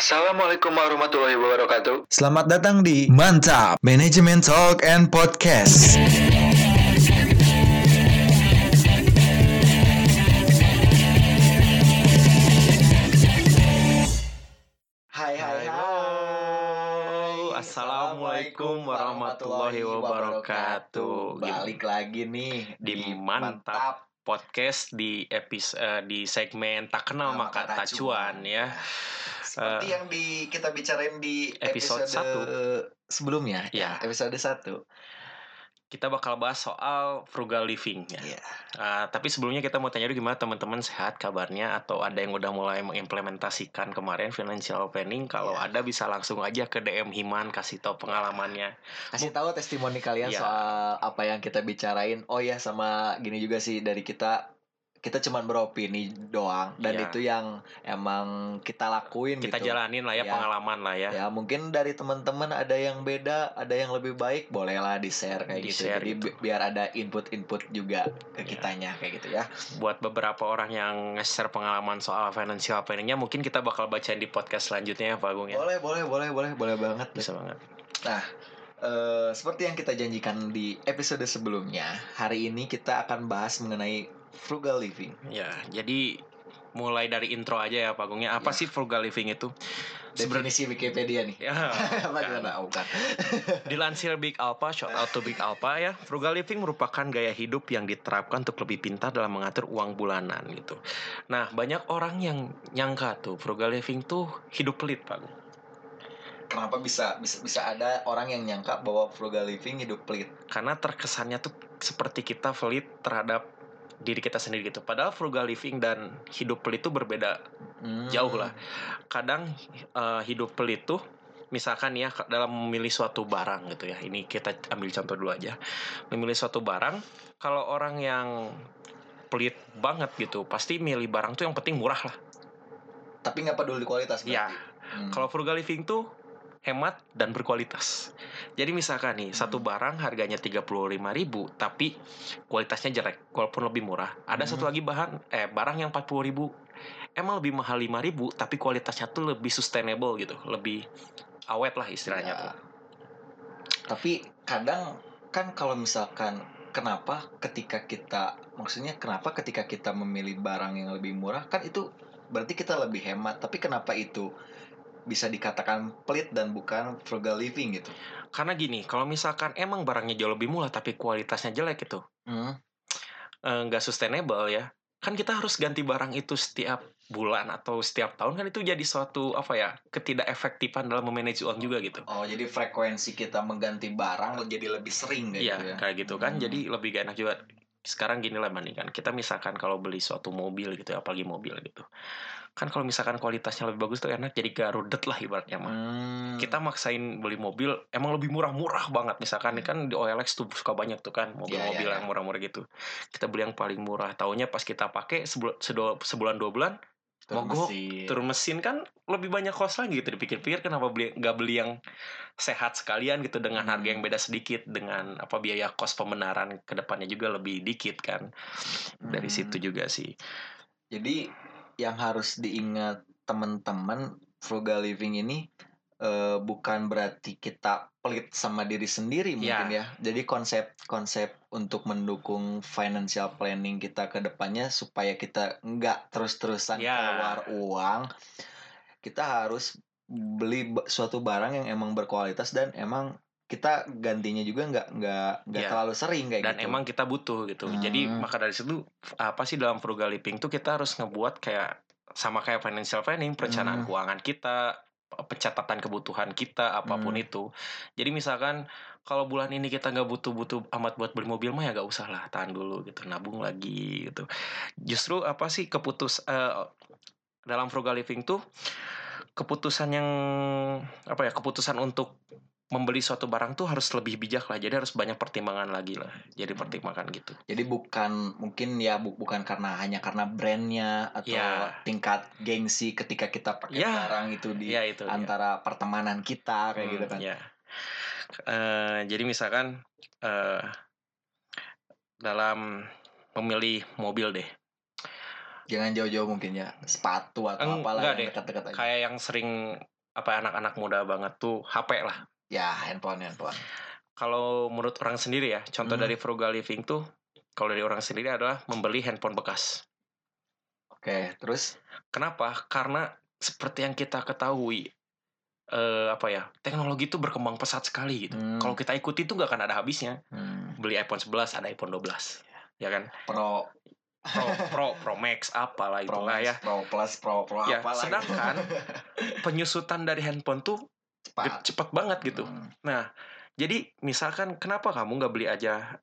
Assalamualaikum warahmatullahi wabarakatuh. Selamat datang di Mantap Management Talk and Podcast. Hai hai Halo, Assalamualaikum warahmatullahi wabarakatuh. Balik lagi nih Di Mantap Podcast di episode di segmen tak kenal maka Kata tak cuan ya. Seperti Eh, yang di kita bicarain di episode episode, satu. sebelumnya, Ya. episode 1. Kita bakal bahas soal frugal living ya. Iya. Eh, tapi sebelumnya kita mau tanya dulu gimana teman-teman sehat kabarnya atau ada yang udah mulai mengimplementasikan kemarin financial planning kalau Iya. ada bisa langsung aja ke DM Himan kasih tahu pengalamannya. Kasih tahu testimoni kalian Iya. soal apa yang kita bicarain. Oh ya sama gini juga sih dari kita kita cuman beropini doang dan Iya. itu yang emang kita lakuin Kita gitu. jalanin lah ya, Ya. pengalaman lah ya. Ya mungkin dari teman-teman ada yang beda, ada yang lebih baik, bolehlah di-share kayak gitu. Di-share Jadi gitu. bi- biar ada input-input juga ke Ya. kitanya kayak gitu ya. buat beberapa orang yang nge-share pengalaman soal financial planningnya mungkin kita bakal bacain di podcast selanjutnya ya Pak Agung ya Boleh, boleh, boleh, boleh, boleh banget. bisa banget Eh, seperti yang kita janjikan di episode sebelumnya, hari ini kita akan bahas mengenai frugal living. ya jadi mulai dari intro aja ya Pak Agung ya apa Ya. sih frugal living itu Sebenarnya Definisi Wikipedia nih. ya gimana? Oh, bukan. dilansir Big Alpha shout out to Big Alpha ya frugal living merupakan gaya hidup yang diterapkan untuk lebih pintar dalam mengatur uang bulanan gitu nah banyak orang yang nyangka tuh frugal living tuh hidup pelit Pak Agung Kenapa bisa bisa bisa ada orang yang nyangka bahwa frugal living hidup pelit? karena terkesannya tuh seperti kita pelit terhadap diri kita sendiri gitu padahal frugal living dan hidup pelit itu berbeda Hmm. Jauh lah. kadang eh, hidup pelit tuh misalkan ya dalam memilih suatu barang gitu ya ini kita ambil contoh dulu aja memilih suatu barang kalau orang yang pelit banget gitu pasti milih barang tuh yang penting murah lah Tapi nggak peduli kualitas berarti. ya Hmm. kalau frugal living tuh hemat dan berkualitas jadi misalkan nih satu Hmm. barang harganya 35.000 tapi kualitasnya jelek walaupun lebih murah ada Hmm. satu lagi bahan eh barang yang 40.000 emang lebih mahal 5.000 tapi kualitasnya tuh lebih sustainable gitu lebih awet lah istilahnya Ya. tuh Tapi kadang kan kalau misalkan kenapa ketika kita maksudnya kenapa ketika kita memilih barang yang lebih murah kan itu berarti kita lebih hemat. Tapi kenapa itu bisa dikatakan pelit dan bukan frugal living gitu? karena gini kalau misalkan emang barangnya jauh lebih murah tapi kualitasnya jelek gitu Hmm. eh, nggak sustainable ya kan kita harus ganti barang itu setiap bulan atau setiap tahun kan itu jadi suatu apa ya ketidak efektifan dalam memanage uang juga gitu Oh jadi frekuensi kita mengganti barang jadi lebih sering kayak Iya gitu ya? kayak gitu kan Hmm. jadi lebih gak enak juga sekarang gini lah bandingkan kita misalkan kalau beli suatu mobil gitu ya apalagi mobil gitu kan kalau misalkan kualitasnya lebih bagus tuh enak jadi gak rudet lah ibaratnya mah. Hmm. kita maksain beli mobil emang lebih murah-murah banget. Misalkan nih kan di OLX tuh suka banyak tuh kan mobil-mobil Iya, iya, yang murah-murah gitu. Kita beli yang paling murah. Taunya pas kita pakai sebulan sebulan dua bulan Turun mogok, mesin. turun mesin kan lebih banyak cost lagi gitu. Dipikir-pikir kenapa beli nggak beli yang sehat sekalian gitu dengan harga yang Hmm. beda sedikit dengan apa biaya kos pembenaran ke depannya juga lebih dikit kan. Dari Hmm. situ juga sih. Jadi yang harus diingat teman-teman frugal living ini eh, bukan berarti kita pelit sama diri sendiri mungkin ya. Jadi konsep-konsep untuk mendukung financial planning kita ke depannya supaya kita nggak terus-terusan Ya. keluar uang, kita harus beli suatu barang yang emang berkualitas dan emang kita gantinya juga nggak nggak nggak Ya. terlalu sering kayak dan gitu. emang kita butuh gitu jadi Hmm. maka dari situ apa sih dalam frugal living tuh kita harus ngebuat kayak sama kayak financial planning perencanaan Hmm. keuangan kita pencatatan kebutuhan kita apa pun Hmm. itu jadi misalkan kalau bulan ini kita nggak butuh-butuh amat buat beli mobil mah ya gak usah lah tahan dulu gitu nabung lagi gitu justru apa sih keputus eh, dalam frugal living tuh keputusan yang apa ya keputusan untuk membeli suatu barang tuh harus lebih bijak lah jadi harus banyak pertimbangan lagi lah jadi pertimbangan gitu Jadi bukan mungkin ya bu- bukan karena hanya karena brandnya atau Ya. tingkat gengsi ketika kita pakai Ya. barang itu di ya itu ya. antara pertemanan kita kayak Hmm, gitu kan. ya. Eh, jadi misalkan eh, dalam memilih mobil deh Jangan jauh-jauh mungkin ya sepatu atau Eng, apalah yang dekat-dekat aja. Kayak yang sering apa anak-anak muda banget tuh HP lah. Ya handphone handphone. Kalau menurut orang sendiri ya, contoh Hmm. dari frugal living tuh kalau dari orang sendiri adalah membeli handphone bekas. Oke terus. Kenapa? Karena seperti yang kita ketahui eh apa ya teknologi itu berkembang pesat sekali gitu. Hmm. Kalau kita ikuti tuh nggak akan ada habisnya. Hmm. Beli iPhone 11 ada iPhone 12, ya kan? Pro Pro Pro Pro Max apalah Pro itulah ya. Pro Plus, Pro Pro Ya, apalah. gitu. sedangkan penyusutan dari handphone tuh cepat. cepet banget gitu. Hmm. Nah, jadi misalkan kenapa kamu nggak beli aja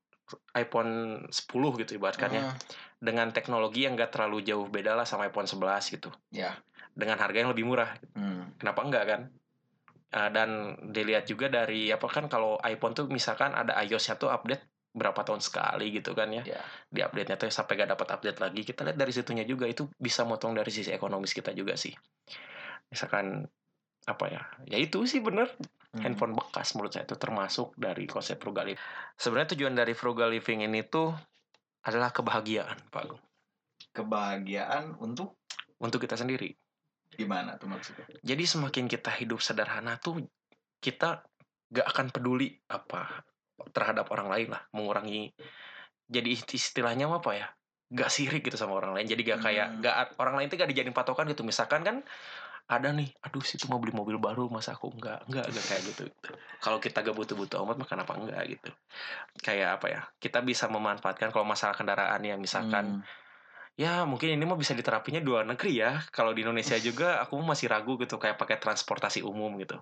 iPhone 10 gitu ibaratkannya Hmm. dengan teknologi yang nggak terlalu jauh beda lah sama iPhone 11 gitu. Ya. Dengan harga yang lebih murah. Hmm. Kenapa enggak kan? Uh, dan dilihat juga dari apa kan kalau iPhone tuh misalkan ada iOS-nya tuh update berapa tahun sekali gitu kan ya. Ya. Di update-nya tuh sampai gak dapat update lagi. Kita lihat dari situnya juga itu bisa motong dari sisi ekonomis kita juga sih. Misalkan apa ya? Ya itu sih bener Hmm. handphone bekas menurut saya itu termasuk dari konsep frugal living. Sebenarnya tujuan dari frugal living ini tuh adalah kebahagiaan, Pak Agung. Kebahagiaan untuk Untuk kita sendiri. gimana tuh maksudnya? Jadi semakin kita hidup sederhana tuh kita gak akan peduli apa terhadap orang lain lah, mengurangi. Jadi istilahnya apa ya? Gak sirik gitu sama orang lain. Jadi gak kayak Hmm. gak orang lain tuh gak dijadiin patokan gitu. Misalkan kan ada nih, aduh situ mau beli mobil baru, masa aku enggak, enggak, enggak kayak gitu. Kalau kita gak butuh-butuh amat, mah kenapa enggak gitu. Kayak apa ya, kita bisa memanfaatkan kalau masalah kendaraan ya, misalkan Hmm. Ya mungkin ini mah bisa diterapinya di luar negeri ya. Kalau di Indonesia juga aku masih ragu gitu kayak pakai transportasi umum gitu.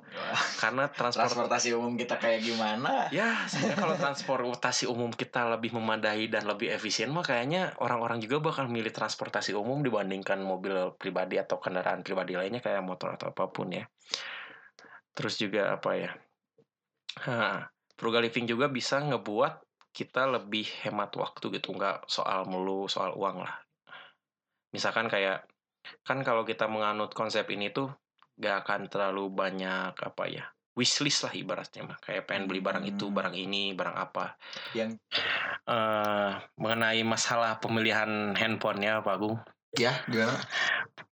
Karena transport transportasi umum kita kayak gimana? ya sebenarnya kalau transportasi umum kita lebih memadai dan lebih efisien mah kayaknya orang-orang juga bakal milih transportasi umum dibandingkan mobil pribadi atau kendaraan pribadi lainnya kayak motor atau apa pun ya. Terus juga apa ya? Nah, frugal living juga bisa ngebuat kita lebih hemat waktu gitu nggak soal melu soal uang lah misalkan kayak kan kalau kita menganut konsep ini tuh gak akan terlalu banyak apa ya wishlist lah ibaratnya mah kayak pengen beli barang itu Hmm. barang ini barang apa Yang eh mengenai masalah pemilihan handphonenya Pak Agung ya gimana?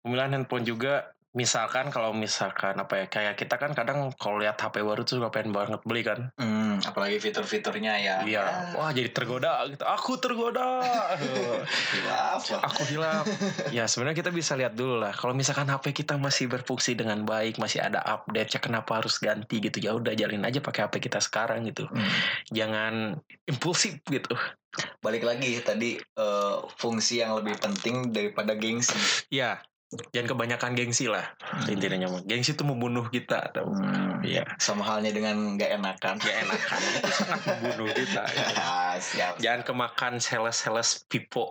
pemilihan handphone juga misalkan kalau misalkan apa ya kayak kita kan kadang kalau lihat HP baru tuh suka pengen banget beli kan. Hmm, apalagi fitur-fiturnya ya. iya wah jadi tergoda gitu. Aku tergoda. Maaf. aku hilang ya sebenarnya kita bisa lihat dulu lah. Kalau misalkan HP kita masih berfungsi dengan baik masih ada update ya kenapa harus ganti gitu? Ya udah jalin aja pakai HP kita sekarang gitu. Hmm. jangan impulsif gitu. Balik lagi tadi eh, fungsi yang lebih penting daripada gengsi. ya jangan kebanyakan gengsi lah intinya mah gengsi itu membunuh kita tau. Hmm. Iya. Sama halnya dengan nggak enakan. gak enakan itu sangat membunuh kita Ah, Siap. jangan kemakan sales-sales pipo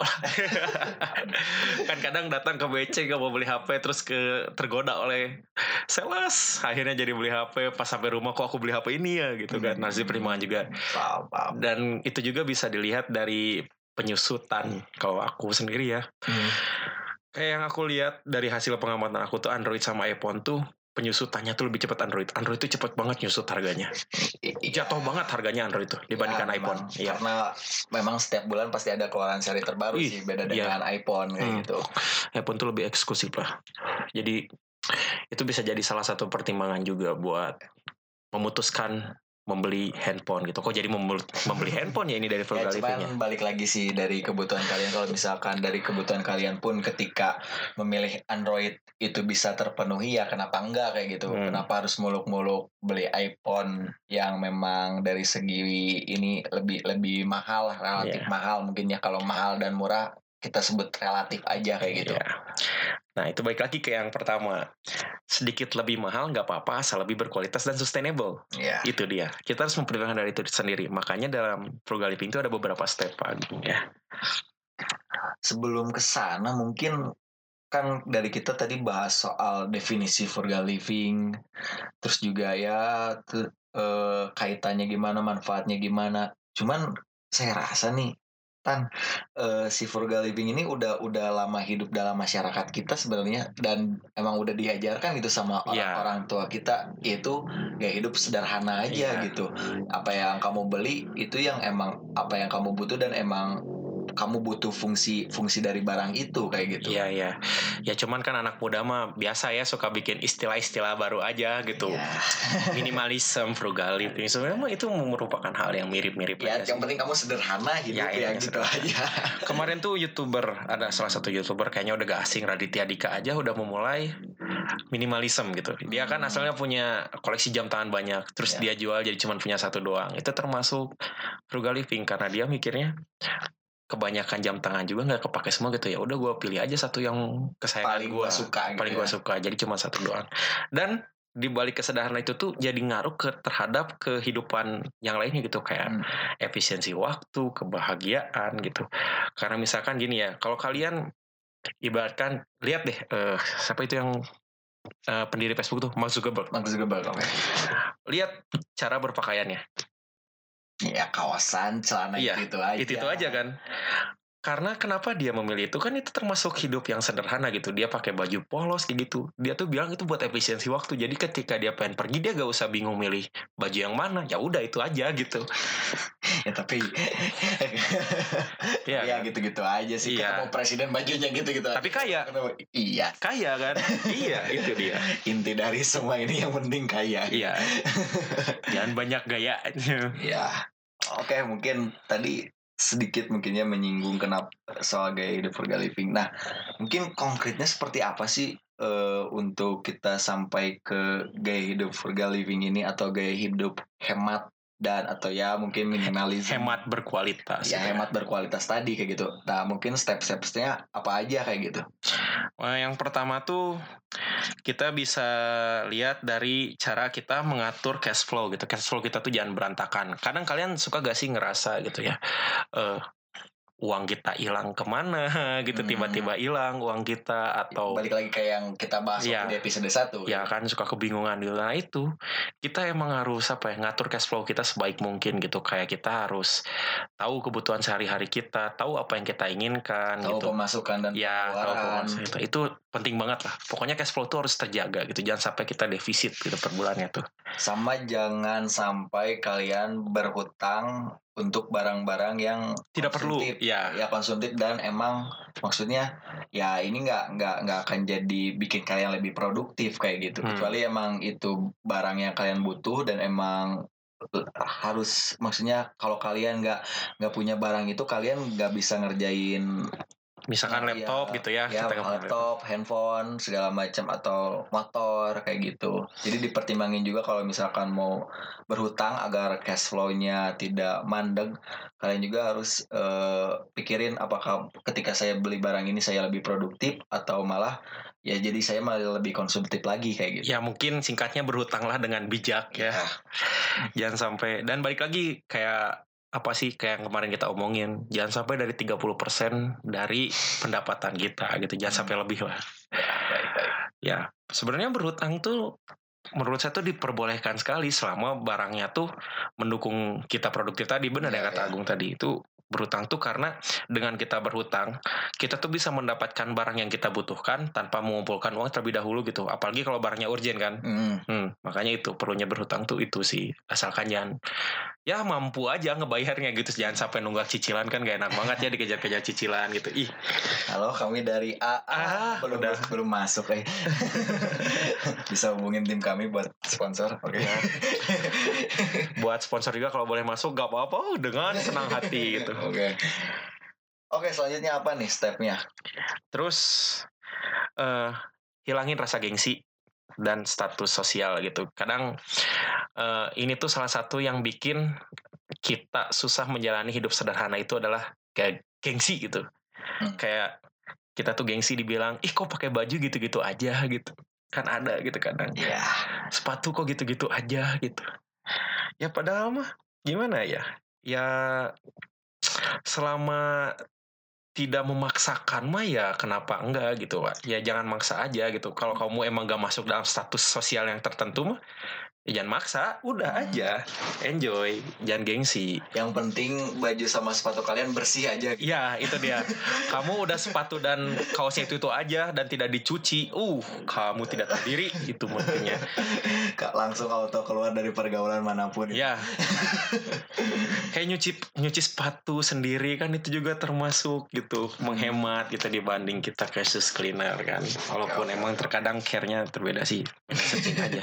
kan kadang datang ke BC gak mau beli HP terus ke tergoda oleh sales akhirnya jadi beli HP pas sampai rumah kok aku beli HP ini ya gitu kan nasib pertimbangan juga Paham, paham. dan itu juga bisa dilihat dari penyusutan kalau aku sendiri ya Hmm. Kayak yang aku lihat dari hasil pengamatan aku tuh Android sama iPhone tuh penyusutannya tuh lebih cepat Android Android tuh cepat banget nyusut harganya jatuh banget harganya Android tuh dibandingkan Ya, iPhone memang. iya Karena memang setiap bulan pasti ada keluaran seri terbaru Ih, sih beda iya. dengan iPhone kayak Hmm. gitu. iPhone tuh lebih eksklusif lah. Jadi itu bisa jadi salah satu pertimbangan juga buat memutuskan membeli handphone gitu. Kok jadi membeli, membeli handphone ya ini dari frugal ya? cuman balik lagi sih dari kebutuhan kalian kalau misalkan dari kebutuhan kalian pun ketika memilih Android itu bisa terpenuhi ya kenapa enggak kayak gitu Hmm. kenapa harus muluk-muluk beli iPhone yang memang dari segi ini lebih lebih mahal relatif Iya. mahal mungkin ya kalau mahal dan murah kita sebut relatif aja kayak gitu Iya. Nah itu baik lagi ke yang pertama. Sedikit lebih mahal nggak apa-apa asal lebih berkualitas dan sustainable. ya Itu dia. Kita harus mempertimbangkan dari itu sendiri. Makanya dalam frugal living itu ada beberapa step Agung, ya. sebelum ke sana mungkin kan dari kita tadi bahas soal definisi frugal living terus juga ya eh, kaitannya gimana manfaatnya gimana cuman saya rasa nih tan eh, si frugal living ini udah udah lama hidup dalam masyarakat kita sebenarnya dan emang udah diajarkan gitu sama Iya. orang-orang tua kita yaitu gaya hidup sederhana aja Iya. gitu apa yang kamu beli itu yang emang apa yang kamu butuh dan emang kamu butuh fungsi fungsi dari barang itu kayak gitu Iya iya. Ya cuman kan anak muda mah biasa ya suka bikin istilah-istilah baru aja gitu. ya, Minimalism, frugal living. Sebenarnya mah itu merupakan hal yang mirip-mirip ya aja yang sih. penting kamu sederhana gitu Ya, ya, ya, gitu sederhana. aja Kemarin tuh youtuber ada salah satu youtuber kayaknya udah gak asing Raditya Dika aja udah memulai minimalism gitu. Dia kan Hmm. asalnya punya koleksi jam tangan banyak, terus Ya. dia jual jadi cuma punya satu doang. Itu termasuk frugal living karena dia mikirnya kebanyakan jam tangan juga nggak kepake semua gitu ya. Udah gue pilih aja satu yang kesayangan paling gue suka gitu paling ya. gue suka. Jadi cuma satu doang. Dan di balik kesederhanaan itu tuh jadi ngaruh ke terhadap kehidupan yang lainnya gitu. Kayak Hmm. efisiensi waktu kebahagiaan gitu. Karena misalkan gini ya kalau kalian ibaratkan lihat deh eh, siapa itu yang eh, pendiri Facebook tuh? Mark Zuckerberg. Juga bakal lihat cara berpakaiannya ya kawasan celana Iya, itu, itu aja. itu itu aja kan karena kenapa dia memilih itu? Kan itu termasuk hidup yang sederhana gitu. Dia pakai baju polos kayak gitu. Dia tuh bilang itu buat efisiensi waktu. Jadi ketika dia pengen pergi dia gak usah bingung milih baju yang mana. Ya udah itu aja gitu. Ya tapi Iya ya kan? gitu-gitu aja sih. Iya. ketemu presiden bajunya gitu-gitu aja. tapi kaya. Iya. Kaya kan? Iya itu dia. Inti dari semua ini yang penting kaya. Iya. Jangan banyak gayanya ya oke mungkin tadi sedikit mungkinnya menyinggung kenapa soal gaya hidup frugal living. Nah mungkin konkretnya seperti apa sih eh, untuk kita sampai ke gaya hidup frugal living ini atau gaya hidup hemat dan atau ya mungkin minimalism hemat berkualitas. Ya hemat berkualitas tadi kayak gitu. Nah mungkin step-stepnya apa aja kayak gitu. Wah, yang pertama tuh kita bisa lihat dari cara kita mengatur cash flow gitu. Cash flow kita tuh jangan berantakan. Kadang kalian suka gak sih ngerasa gitu ya, eh uang kita hilang ke mana gitu Hmm. tiba-tiba hilang uang kita atau balik lagi kayak yang kita bahas waktu di episode 1 ya kan suka kebingungan gitu. Nah itu kita emang harus apa ya ngatur cash flow kita sebaik mungkin gitu. Kayak kita harus tahu kebutuhan sehari-hari kita, tahu apa yang kita inginkan tahu gitu. pemasukan dan Ya, tahu pengeluaran. pemasukan itu. itu penting banget lah. Pokoknya cash flow tuh harus terjaga gitu. Jangan sampai kita defisit gitu per bulannya tuh. sama jangan sampai kalian berhutang untuk barang-barang yang Tidak perlu. Ya. ya konsumtif dan emang maksudnya ya ini nggak nggak nggak akan jadi bikin kalian lebih produktif kayak gitu Hmm. kecuali emang itu barang yang kalian butuh dan emang harus maksudnya kalau kalian nggak nggak punya barang itu kalian nggak bisa ngerjain Misalkan Nah, laptop iya. gitu ya. ya kita laptop, handphone, segala macam atau motor kayak gitu. Jadi dipertimbangin juga kalau misalkan mau berhutang agar cash flow-nya tidak mandeg, kalian juga harus eh, pikirin apakah ketika saya beli barang ini saya lebih produktif atau malah ya jadi saya malah lebih konsumtif lagi kayak gitu. Ya mungkin singkatnya berhutanglah dengan bijak ya. Jangan sampai dan balik lagi kayak apa sih kayak yang kemarin kita omongin? Jangan sampai dari 30% dari pendapatan kita gitu. Jangan sampai lebih lah. Baik, baik. ya sebenarnya berhutang tuh menurut saya tuh diperbolehkan sekali selama barangnya tuh mendukung kita produktif tadi. Benar ya Iya, kata iya. Agung tadi. Itu berhutang tuh karena dengan kita berhutang kita tuh bisa mendapatkan barang yang kita butuhkan tanpa mengumpulkan uang terlebih dahulu gitu. Apalagi kalau barangnya urgent kan. Hmm, Hmm, makanya itu perlunya berhutang tuh itu sih. Asalkan jangan ya mampu aja ngebayarnya gitu jangan sampai nunggak cicilan kan gak enak banget ya dikejar-kejar cicilan gitu ih halo kami dari A Ah, belum udah. belum masuk eh. bisa hubungin tim kami buat sponsor. Oke. Ya. buat sponsor juga kalau boleh masuk gak apa-apa dengan senang hati gitu Oke. Oke, selanjutnya apa nih stepnya? terus eh hilangin rasa gengsi dan status sosial gitu. Kadang eh, ini tuh salah satu yang bikin kita susah menjalani hidup sederhana itu adalah kayak gengsi gitu. Hmm. kayak kita tuh gengsi dibilang ih kok pakai baju gitu-gitu aja? gitu. Kan ada gitu kadang. Ya, sepatu kok gitu-gitu aja? gitu. Ya padahal mah gimana ya? Ya selama tidak memaksakan mah ya kenapa enggak gitu Pak. Ya jangan maksa aja gitu. Kalau kamu emang gak masuk dalam status sosial yang tertentu mah Ya, jangan maksa, udah Hmm. aja. Enjoy, jangan gengsi. Yang penting baju sama sepatu kalian bersih aja. Ya, itu dia. Kamu udah sepatu dan kaosnya itu itu aja dan tidak dicuci. Uh, kamu tidak tahu diri itu mestinya. Kak langsung auto keluar dari pergaulan mana pun. Ya. Kayak nyuci nyuci sepatu sendiri kan itu juga termasuk gitu, menghemat kita dibanding kita kasus cleaner kan. Walaupun emang terkadang care-nya terbeda sih. Setting aja.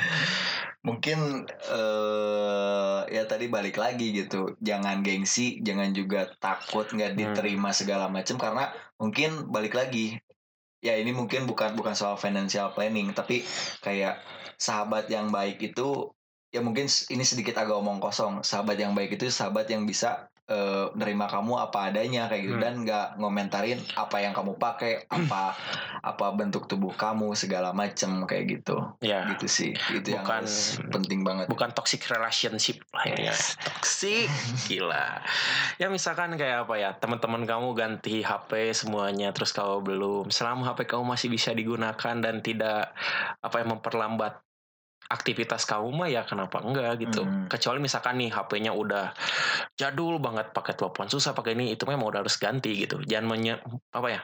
Mungkin eh ya tadi balik lagi gitu. Jangan gengsi, jangan juga takut nggak Hmm. diterima segala macam karena mungkin balik lagi. Ya ini mungkin bukan bukan soal financial planning, tapi kayak sahabat yang baik itu ya mungkin ini sedikit agak omong kosong. Sahabat yang baik itu sahabat yang bisa eh, nerima kamu apa adanya kayak gitu Hmm. dan nggak ngomentarin apa yang kamu pakai, apa apa bentuk tubuh kamu segala macem kayak gitu. Ya. Gitu sih. Itu yang Bukan- harus penting banget. bukan toxic relationship lah ya toxic gila ya misalkan kayak apa ya teman-teman kamu ganti HP semuanya terus kamu belum selama HP kamu masih bisa digunakan dan tidak apa yang memperlambat aktivitas kamu mah ya kenapa enggak gitu. Hmm. kecuali misalkan nih HP-nya udah jadul banget pakai telepon susah pakai ini itu memang udah harus ganti gitu. Jangan menye apa ya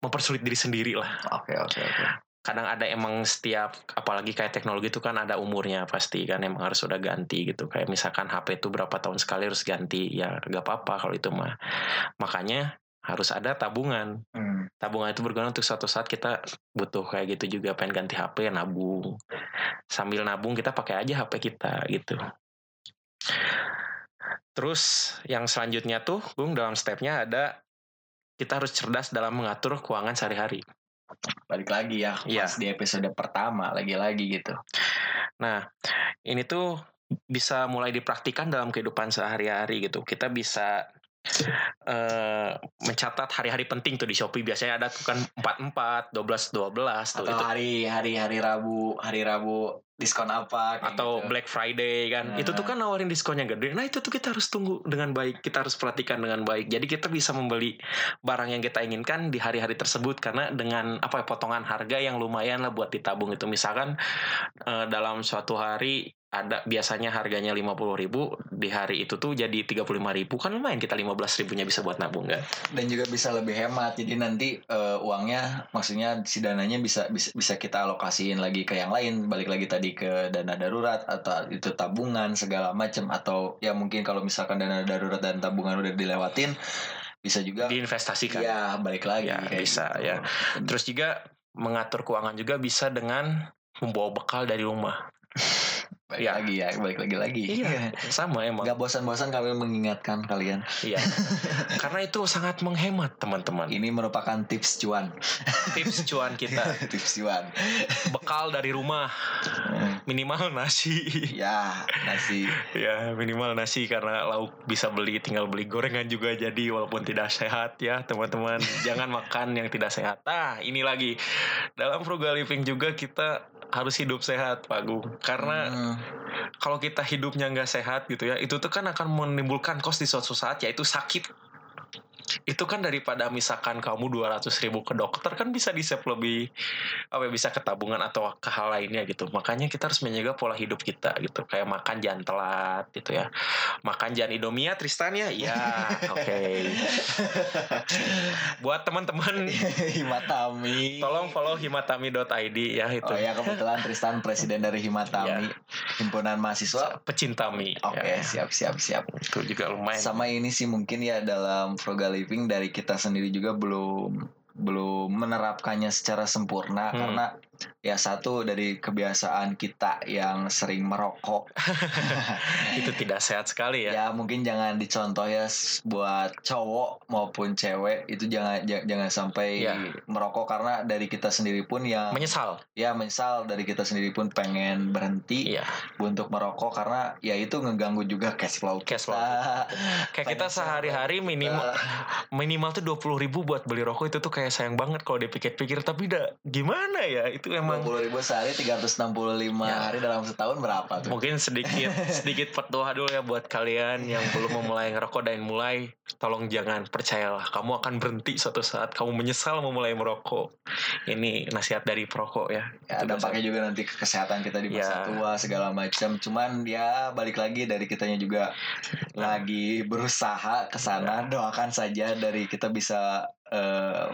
mempersulit diri sendiri lah. Oke oke oke. kadang ada emang setiap apalagi kayak teknologi itu kan ada umurnya pasti kan emang harus udah ganti gitu. Kayak misalkan HP itu berapa tahun sekali harus ganti ya gak apa-apa kalau itu mah. Makanya harus ada tabungan Hmm. tabungan itu berguna untuk suatu saat kita butuh kayak gitu juga pengen ganti HP nabung sambil nabung kita pakai aja HP kita gitu terus yang selanjutnya tuh Bung dalam stepnya ada kita harus cerdas dalam mengatur keuangan sehari-hari Balik lagi ya pas di episode pertama lagi-lagi gitu. Nah, ini tuh bisa mulai dipraktikkan dalam kehidupan sehari-hari gitu. Kita bisa eh mencatat hari-hari penting tuh di Shopee biasanya ada tuh kan 44, 12, 12 tuh Atau itu hari hari hari Rabu hari Rabu diskon apa atau gitu. Black Friday kan. Nah. Itu tuh kan nawarin diskonnya gede. Nah, itu tuh kita harus tunggu dengan baik. Kita harus perhatikan dengan baik. Jadi kita bisa membeli barang yang kita inginkan di hari-hari tersebut karena dengan apa ya potongan harga yang lumayan lah buat ditabung itu. Misalkan eh, dalam suatu hari ada biasanya harganya 50.000 ribu di hari itu tuh jadi 35.000 ribu kan lumayan kita 15 ribunya bisa buat nabung kan dan juga bisa lebih hemat. Jadi nanti eh, uangnya maksudnya si dananya bisa bisa bisa kita alokasiin lagi ke yang lain, balik lagi tadi ke dana darurat atau itu tabungan segala macam atau ya mungkin kalau misalkan dana darurat dan tabungan udah dilewatin bisa juga diinvestasikan ya balik lagi Ya, kayak bisa, gitu. ya. terus juga mengatur keuangan juga bisa dengan membawa bekal dari rumah balik Ya. lagi ya balik lagi lagi iya sama emang Gak bosan-bosan kami mengingatkan kalian. Iya. Karena itu sangat menghemat teman-teman. Ini merupakan tips cuan. Tips cuan kita tips cuan. bekal dari rumah minimal nasi. ya, nasi. ya minimal nasi karena lauk bisa beli tinggal beli gorengan juga jadi walaupun tidak sehat ya teman-teman. Jangan makan yang tidak sehat. Nah ini lagi dalam frugal living juga kita harus hidup sehat Pak Gung. Karena Hmm, kalau kita hidupnya nggak sehat gitu ya itu tuh kan akan menimbulkan kos di suatu saat yaitu sakit itu kan daripada misalkan kamu 200 ribu ke dokter kan bisa di save lebih apa ya, bisa ke tabungan atau ke hal lainnya gitu. Makanya kita harus menjaga pola hidup kita gitu. Kayak makan jangan telat gitu ya. Makan jangan Indomie ya Tristan ya? Ya oke. Buat teman-teman. Himatami. tolong follow himatami.id ya itu. Oh ya kebetulan Tristan presiden dari Himatami, himpunan mahasiswa. pecinta mie Oke, Ya, siap siap siap. itu juga lumayan Sama ini sih mungkin ya dalam frugal living dari kita sendiri juga belum belum menerapkannya secara sempurna Hmm. karena ya satu dari kebiasaan kita yang sering merokok itu tidak sehat sekali ya. ya mungkin jangan dicontoh ya buat cowok maupun cewek itu jangan ja- jangan sampai Ya. merokok karena dari kita sendiri pun yang Menyesal. ya misal dari kita sendiri pun pengen berhenti Iya. untuk merokok karena ya itu ngeganggu juga cash flow Cash flow kita. Kayak kita sehari-hari minimal kita. minimal tuh 20 ribu buat beli rokok itu tuh kayak sayang banget kalau dipikir-pikir tapi udah gimana ya itu itu emang. puluh ribu sehari 365 ya. hari dalam setahun berapa tuh? Mungkin sedikit sedikit petua dulu ya buat kalian yang belum memulai ngerokok dan mulai tolong jangan percayalah kamu akan berhenti suatu saat kamu menyesal memulai merokok. Ini nasihat dari perokok ya, ya dampaknya juga nanti ke kesehatan kita di masa ya. tua segala macam. Cuman ya balik lagi dari kitanya juga lagi berusaha ke sana. Ya. doakan saja dari kita bisa uh,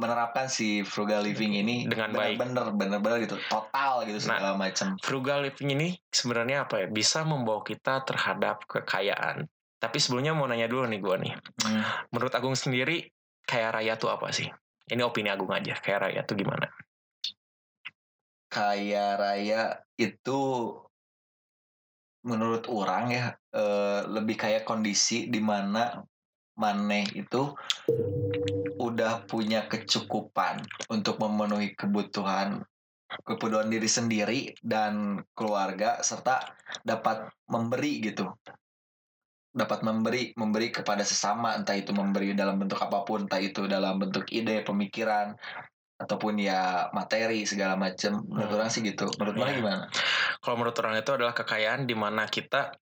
menerapkan si frugal living ini dengan bener, baik. bener bener bener gitu total gitu nah, segala macam frugal living ini sebenarnya apa ya? Bisa membawa kita terhadap kekayaan. Tapi sebelumnya mau nanya dulu nih gue nih. Hmm. menurut Agung sendiri kaya raya tuh apa sih? Ini opini Agung aja kaya raya tuh gimana? Kaya raya itu menurut orang ya eh, lebih kayak kondisi di mana maneh itu udah punya kecukupan untuk memenuhi kebutuhan kebutuhan diri sendiri dan keluarga serta dapat memberi gitu. Dapat memberi memberi kepada sesama entah itu memberi dalam bentuk apa pun entah itu dalam bentuk ide pemikiran ataupun ya materi segala macam menurut hmm. orang sih gitu. Menurut mana gimana? Kalau menurut orang itu adalah kekayaan di mana kita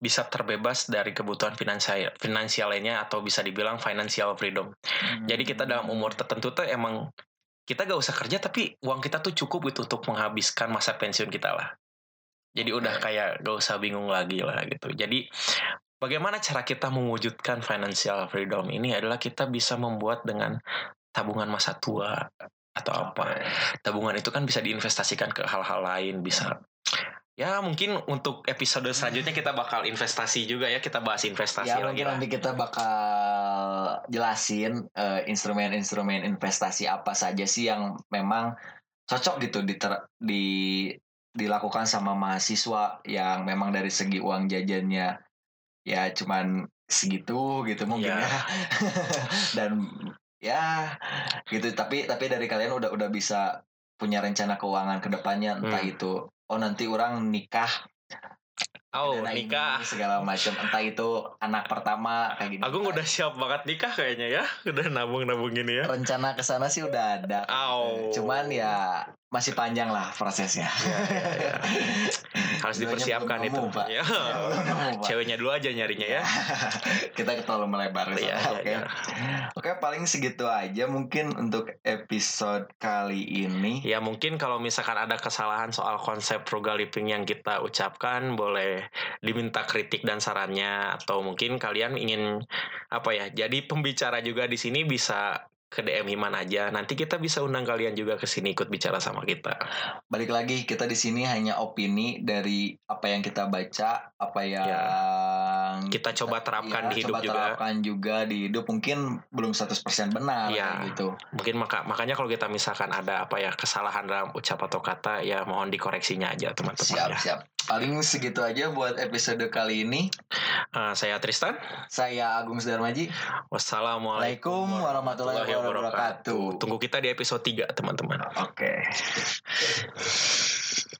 bisa terbebas dari kebutuhan finansial finansial lainnya atau bisa dibilang financial freedom. Hmm. Jadi kita dalam umur tertentu tuh emang kita gak usah kerja tapi uang kita tuh cukup itu untuk menghabiskan masa pensiun kita lah. Jadi udah kayak gak usah bingung lagi lah gitu. Jadi bagaimana cara kita mewujudkan financial freedom ini adalah kita bisa membuat dengan tabungan masa tua atau apa. Tabungan itu kan bisa diinvestasikan ke hal-hal lain, bisa ya mungkin untuk episode selanjutnya kita bakal investasi juga ya kita bahas investasi ya, lagi nanti kita bakal jelasin uh, instrumen-instrumen investasi apa saja sih yang memang cocok gitu di di dilakukan sama mahasiswa yang memang dari segi uang jajannya ya cuman segitu gitu mungkin yeah. ya dan ya gitu tapi tapi dari kalian udah udah bisa punya rencana keuangan ke depannya entah hmm. itu oh nanti orang nikah Oh nikah segala macam entah itu anak pertama kayak gitu. Agung udah siap banget nikah kayaknya ya, udah nabung nabung ini ya. Rencana ke sana sih udah ada. Oh. Cuman ya masih panjang lah prosesnya. Ya, ya, ya. Harus dipersiapkan itu. Pak. Ya. ya Ceweknya dulu aja nyarinya ya. Kita terlalu melebar. Ya, Oke. Ya. Oke, paling segitu aja mungkin untuk episode kali ini. Ya mungkin kalau misalkan ada kesalahan soal konsep frugal living yang kita ucapkan boleh diminta kritik dan sarannya atau mungkin kalian ingin apa ya jadi pembicara juga di sini bisa ke DM Himan aja. Nanti kita bisa undang kalian juga ke sini ikut bicara sama kita. Balik lagi, kita di sini hanya opini dari apa yang kita baca, apa yang ya. Kita, kita coba terapkan ya, di hidup coba juga. terapkan juga di hidup. Mungkin belum 100% benar ya. gitu. Mungkin maka makanya kalau kita misalkan ada apa ya kesalahan dalam ucap atau kata ya mohon dikoreksinya aja teman-teman. Siap, ya. siap. Paling segitu aja buat episode kali ini. Uh, saya Tristan. Saya Agung Sudarmaji. Wassalamualaikum warahmatullahi wabarakatuh. Tunggu kita di episode 3, teman-teman. Oke. Okay.